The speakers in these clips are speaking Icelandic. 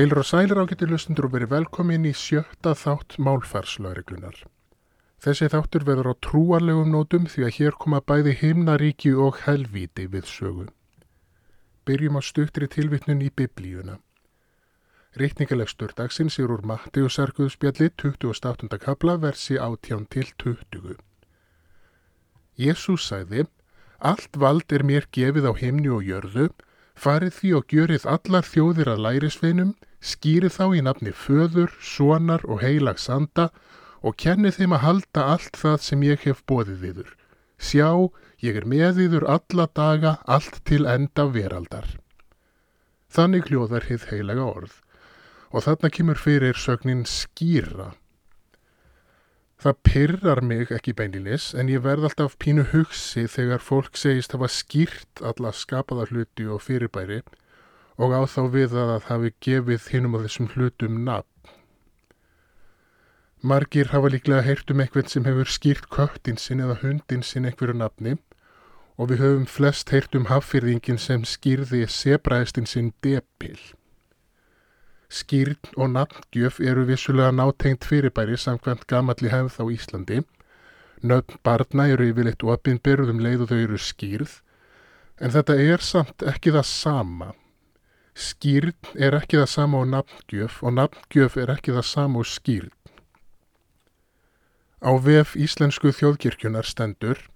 Heilur og sælir ágættir lustundur og verið velkomin í sjötta þátt málfarslauriglunar. Þessi þáttur verður á trúarlegum nótum því að hér koma bæði himnaríki og helvíti við sögu. Byrjum á stuttri tilvittnun í biblíuna. Reykningaleg dagsins er úr Matteusarkuðspjalli 28. kabla versi 18 til 20. Jésús sæði, allt vald er mér gefið á himni og jörðu, farið því og gjörið allar þjóðir að lærisveinum, skýrið þá í nafni föður, sonar og heilags anda og kennið þeim að halda allt það sem ég hef bóðið yður. Sjá, ég er með yður alla daga, allt til enda veraldar. Þannig hljóðar hið heilaga orð og þarna kemur fyrir sögnin skýra Það pyrrar mig ekki beinlinis en ég verð alltaf pínu hugsi þegar fólk segist hafa skýrt alla skapaða hluti og fyrirbæri og á þá við að það hafi gefið hinnum á þessum hlutum nafn. Margir hafa líklega heyrt um eitthvað sem hefur skýrt köttinsinn eða hundinsinn einhverju nafni og við höfum flest heyrt um haffyrðingin sem skýrði sebræðstinsinn depil. Skýrn og nafngjöf eru vissulega nátengt fyrirbæri samkvæmt gamalli hefð á Íslandi. Nöfn barna eru yfirleitt opinberðum leið og þau eru skýrð, en þetta er samt ekki það sama. Skýrn er ekki það sama á nafngjöf og nafngjöf er ekki það sama á skýrn. Á vef Íslensku þjóðkirkjunar stendur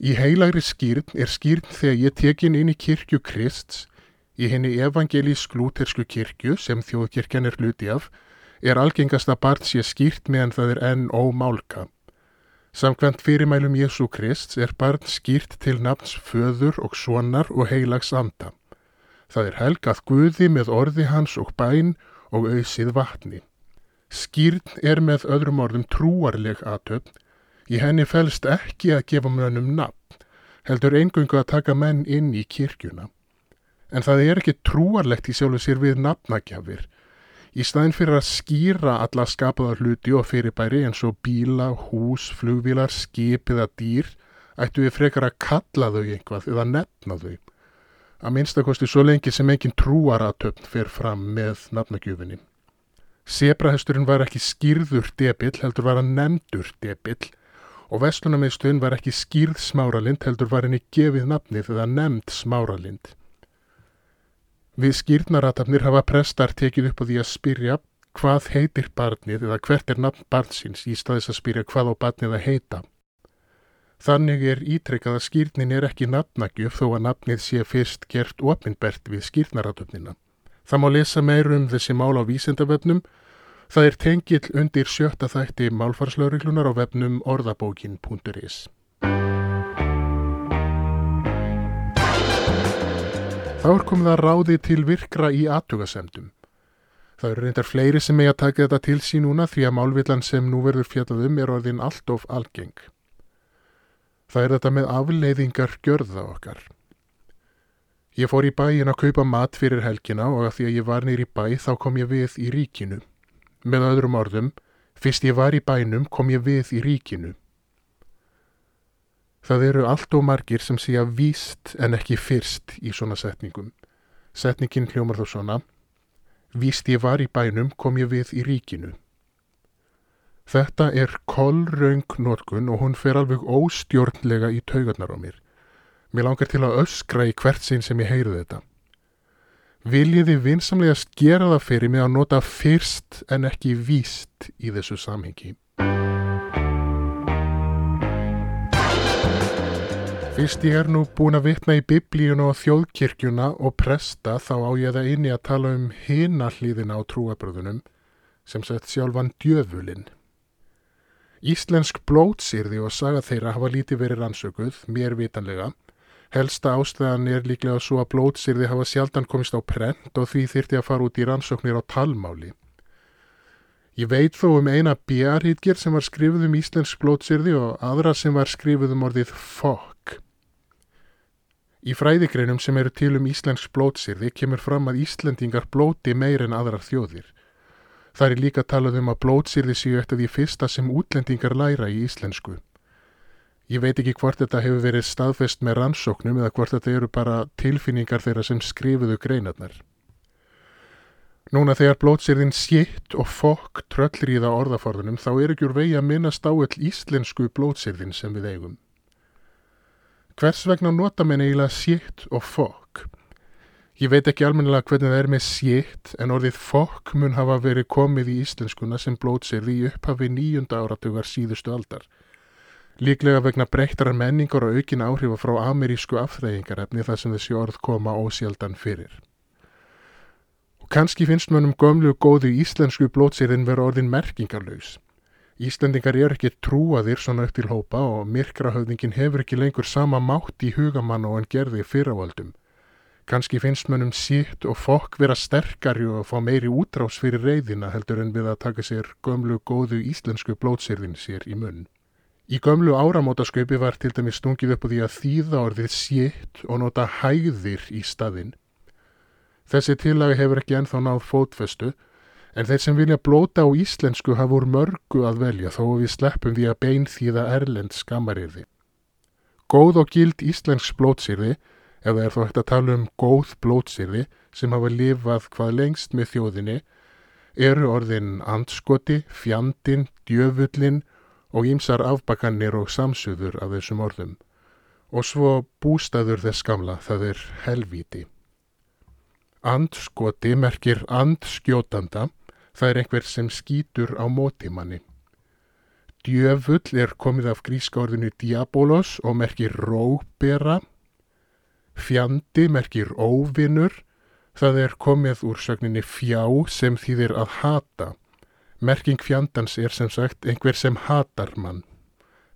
Í heilagri skýrn er skýrn þegar ég tekin inn í kirkju Krists Í henni evangelísk-lútersku kirkju sem þjóðkirkjan er hluti af er algengasta barn sé skýrt meðan það er enn ómálka. Samkvæmt fyrirmælum Jésu Krist er barn skýrt til nafns föður og sonar og heilags anda. Það er helgað Guði með orði hans og bæn og auðsið vatni. Skýrn er með öðrum orðum trúarleg aðtöfn. Í henni fælst ekki að gefa mönnum nafn, heldur engungu að taka menn inn í kirkjuna en það er ekki trúarlegt í sjálfu sér við nafnagjafir. Í staðin fyrir að skýra alla skapaða hluti og fyrirbæri eins og bíla, hús, flugvílar, skip eða dýr, ættu við frekar að kalla þau einhvað eða nefna þau. Að minnstakosti svo lengi sem engin trúaratöfn fer fram með nafnagjöfinni. Sebrahesturinn var ekki skýrður debill, heldur var hann nefndur debill og vestlunarmiðstöðin var ekki skýrð smáralind, heldur var henni gefið nafnið eða nefnd smáralind. Við skýrnaratabnir hafa prestar tekið upp á því að spyrja hvað heitir barnið eða hvert er nafn barnsins í staðis að spyrja hvað á barnið að heita. Þannig er ítrekkað að skýrnin er ekki nafnagjöf þó að nafnið sé fyrst gert ofinbert við skýrnaratöfnina. Það má lesa meir um þessi mál á vísendavefnum. Það er tengill undir sjötta þætti málfarslauriklunar á vefnum orðabókin.is. Þá er komið að ráði til virkra í aðtugasemdum. Það eru reyndar fleiri sem eiga að taka þetta til sín núna því að málvillan sem nú verður fjallað um er orðin allt of algeng. Það er þetta með afleiðingar gjörða okkar. Ég fór í bæin að kaupa mat fyrir helgina og að því að ég var nýr í bæ þá kom ég við í ríkinu. Með öðrum orðum, fyrst ég var í bænum kom ég við í ríkinu. Það eru allt og margir sem sé að víst en ekki fyrst í svona setningum. Setningin hljómar þó svona. Víst ég var í bænum kom ég við í ríkinu. Þetta er kollraung nótkun og hún fer alveg óstjórnlega í taugarnar á mér. Mér langar til að öskra í hvert sinn sem ég heyru þetta. Viljiði vinsamlega skera það fyrir mig að nota fyrst en ekki víst í þessu samhengi. Fyrst ég er nú búin að vitna í biblíun og þjóðkirkjuna og presta þá á ég það inni að tala um hina hlýðina á trúabröðunum sem sett sjálfan djöfulinn. Íslensk blótsýrði og saga þeirra hafa lítið verið rannsökuð, mér vitanlega. Helsta ástæðan er líklega svo að blótsýrði hafa sjaldan komist á prent og því þyrti að fara út í rannsóknir á talmáli. Ég veit þó um eina bjarhýtger sem var skrifuð um íslensk blótsýrði og aðra sem var skrifuð um orðið fokk. Í fræðigreinum sem eru til um Íslensk blótsýrði kemur fram að Íslendingar blóti meir en aðrar þjóðir. Það er líka talað um að blótsýrði séu eftir því fyrsta sem útlendingar læra í íslensku. Ég veit ekki hvort þetta hefur verið staðfest með rannsóknum eða hvort þetta eru bara tilfinningar þeirra sem skrifuðu greinarnar. Núna þegar blótsýrðin sétt og fokk tröllriða orðaforðunum þá er ekki úr vegi að minnast á öll íslensku blótsýrðin sem við eigum. Hvers vegna nota menn eiginlega sétt og fokk? Ég veit ekki almennilega hvernig það er með sétt en orðið fokk mun hafa verið komið í íslenskuna sem blótsýrði í upphafi nýjunda áratugar síðustu aldar. Líklega vegna breyttar menningar og aukin áhrifa frá amerísku afþreyingarefni þar sem þessi orð koma ósjaldan fyrir. Kanski finnst mönnum gömlu góðu íslensku blótsýrin vera orðin merkingarlaus. Íslendingar er ekki trúaðir svona upp til hópa og myrkrahöfningin hefur ekki lengur sama mátt í hugamann og hann gerði fyrravaldum. Kanski finnst mönnum sítt og fokk vera sterkari og fá meiri útrás fyrir reyðina heldur en við að taka sér gömlu góðu íslensku blótsýrin sér í munn. Í gömlu áramótasköpi var til dæmis stungið upp á því að þýða orðið sítt og nota hæðir í staðinn. Þessi tillagi hefur ekki ennþá náð fótfestu en þeir sem vilja blóta á íslensku hafa úr mörgu að velja þó við sleppum því að bein þýða erlend skamariði. Góð og gild íslensk blótsýrði, það er þó hægt að tala um góð blótsýrði sem hafa lifað hvað lengst með þjóðinni, eru orðin andskoti, fjandin, djöfullin og ímsar afbakannir og samsuður af þessum orðum. Og svo bústaður þess gamla, það er helvíti. Andskoti merkir andskjótanda, það er einhver sem skýtur á mótimanni. Djöfull er komið af gríska orðinu diabolos og merkir róbera. Fjandi merkir óvinnur, það er komið úr sögninni fjá sem þýðir að hata. Merking fjandans er sem sagt einhver sem hatar mann.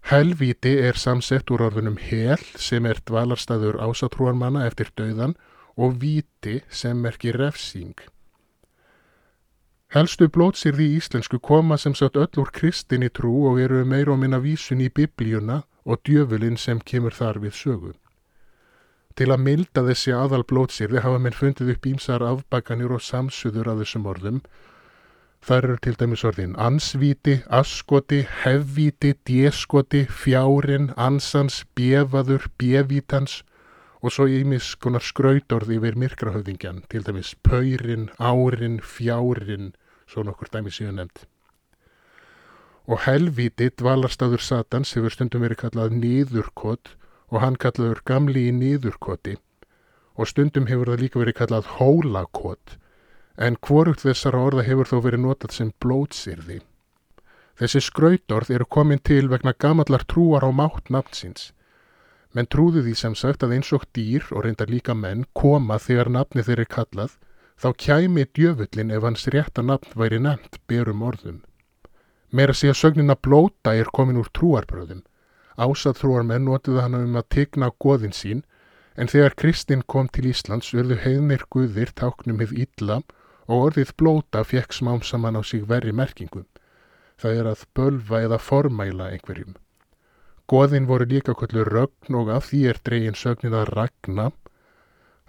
Helvíti er samsett úr orðunum hel sem er dvalarstaður ásatrúarmanna eftir döðan og viti sem merkir refsing. Helstu blótsýrði í íslensku koma sem sagt öll úr kristinni trú og eru meir og minna vísun í biblíuna og djöfulinn sem kemur þar við sögu. Til að milda þessi aðal blótsýrði hafa menn fundið upp ímsar afbakanir og samsuður af þessum orðum. Það eru til dæmis orðin ansvíti, askoti, hefvíti, dieskoti, fjárin, ansans, bjefaður, bjevítans og svo ímis konar skrautorð yfir myrkrahöfðingjan, til dæmis pöyrin, árin, fjárin, svo nokkur dæmi síðan nefnd. Og helviti dvalarstaður Satans hefur stundum verið kallað nýðurkott og hann kallaður gamli í nýðurkotti og stundum hefur það líka verið kallað hólakott en hvorugt þessara orða hefur þó verið notað sem blótsýrði. Þessi skrautorð eru komin til vegna gamallar trúar á mátt nafnsins Menn trúðu því sem sagt að eins og dýr og reyndar líka menn koma þegar nafni þeirri kallað, þá kæmi djöfullin ef hans rétta nafn væri nefnt berum orðum. Meira sé að sögnina blóta er komin úr trúarbröðum. Ásað trúar menn notuðu hann um að tegna goðin sín, en þegar Kristinn kom til Íslands urðu heiðnir guðir táknum hið illa og orðið blóta fekk smám saman á sig verri merkingum. Það er að bölva eða formæla einhverjum. Goðin voru líka kvöldur rögn og af því er dregin sögnið að ragna.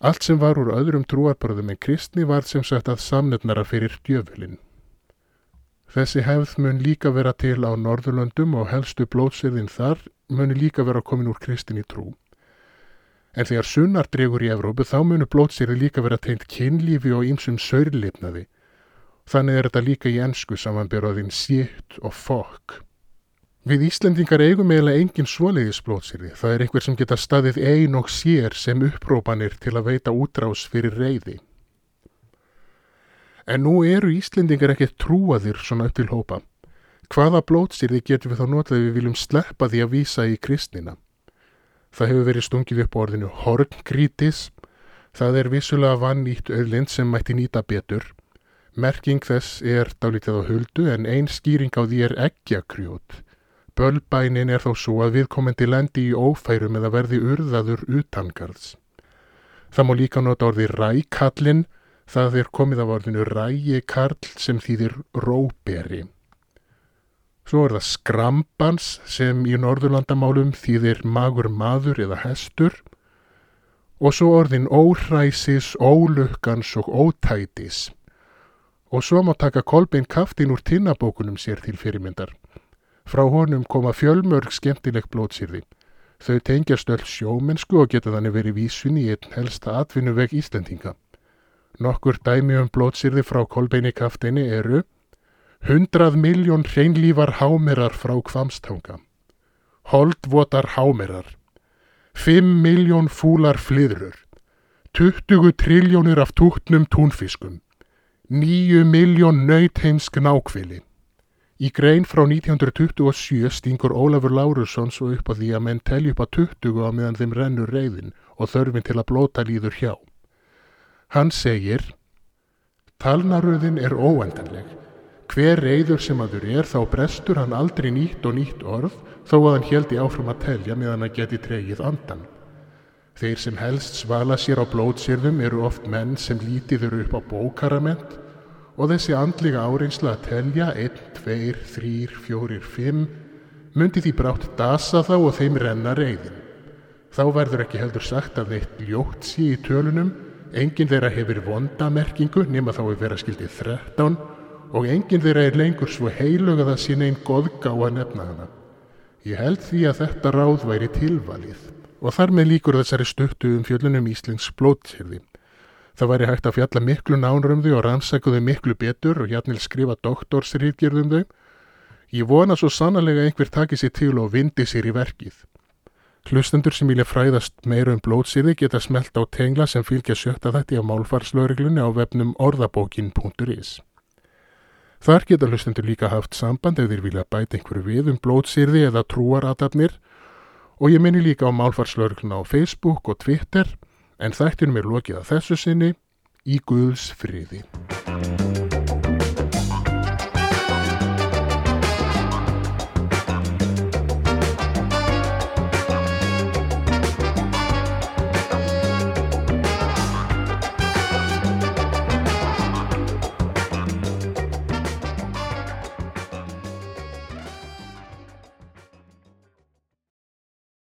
Allt sem var úr öðrum trúarbröðum en kristni var sem sagt að samnefnara fyrir djöfulinn. Þessi hefð mun líka vera til á Norðurlöndum og helstu blótsirðin þar muni líka vera komin úr kristinni trú. En þegar sunnar dregur í Evrópu þá munu blótsirði líka vera teint kynlífi og ýmsum saurlipnaði. Þannig er þetta líka í ennsku samanbyrðaðinn sítt og fokk. Við Íslendingar eigum eiginlega engin svoleiðis blótsýrði. Það er einhver sem geta staðið ein og sér sem upprópanir til að veita útrás fyrir reyði. En nú eru Íslendingar ekki trúaðir svona upp til hópa. Hvaða blótsýrði getum við þá notað við viljum sleppa því að vísa í kristnina? Það hefur verið stungið upp á orðinu horngrítis. Það er vissulega vannýtt öðlind sem mætti nýta betur. Merking þess er dálítið á huldu en einn skýring á því er eggjakrjót. Bölbænin er þó svo að viðkomandi lendi í ófærum eða verði urðaður utangarðs. Það má líka nota orði rækallin, það er komið af orðinu ræjikarl sem þýðir róberi. Svo er það skrambans sem í norðurlandamálum þýðir magur maður eða hestur og svo orðin óhræsis, ólukkans og ótætis. Og svo má taka kolbein kaftin úr tinnabókunum sér til fyrirmyndar. Frá honum koma fjölmörg skemmtileg blótsýrði. Þau tengjast öll sjómennsku og geta þannig verið vísun í einn helsta atvinnuveg Íslandinga. Nokkur dæmi um blótsýrði frá kolbeini kaftinni eru 100 miljón hreinlífar hámerar frá kvamstanga, holdvotar hámerar, 5 miljón fúlar flyðrur, 20 triljónir af tútnum túnfiskum, 9 miljón nautheimsk nákvili. Í grein frá 1927 stingur Ólafur Lárusson svo upp á því að menn telji upp á 20 á meðan þeim rennur reyðin og þörfin til að blóta líður hjá. Hann segir, talnaröðin er óendanleg. Hver reyður sem aður er þá brestur hann aldrei nýtt og nýtt orð þó að hann heldi áfram að telja meðan hann geti treyið andan. Þeir sem helst svala sér á blótsýrðum eru oft menn sem lítiður upp á bókarament og þessi andlega áreinsla að telja 1, 2, 3, 4, 5 myndi því brátt dasa þá og þeim renna reyðin. Þá verður ekki heldur sagt að neitt ljótt sé í tölunum, enginn þeirra hefur vondamerkingu nema þá er vera skildið 13 og enginn þeirra er lengur svo heilug að það sé neinn goðgá að nefna hana. Ég held því að þetta ráð væri tilvalið og þar með líkur þessari stöttu um fjöllunum Íslings blótsýrði. Það væri hægt að fjalla miklu nánurum þau og rannsækuðu miklu betur og hjarnil skrifa doktorsrýtgjörðum þau. Ég vona svo sannlega einhver taki sér til og vindi sér í verkið. Hlustendur sem vilja fræðast meira um blótsýrði geta smelt á tengla sem fylgja sjötta þætti á málfarslaureglunni á vefnum orðabókin.is. Þar geta hlustendur líka haft samband ef þeir vilja bæta einhverju við um blótsýrði eða trúaratabnir og ég minni líka á málfarslauregluna á Facebook og Twitter en þættinum er lokið að þessu sinni í Guðs friði.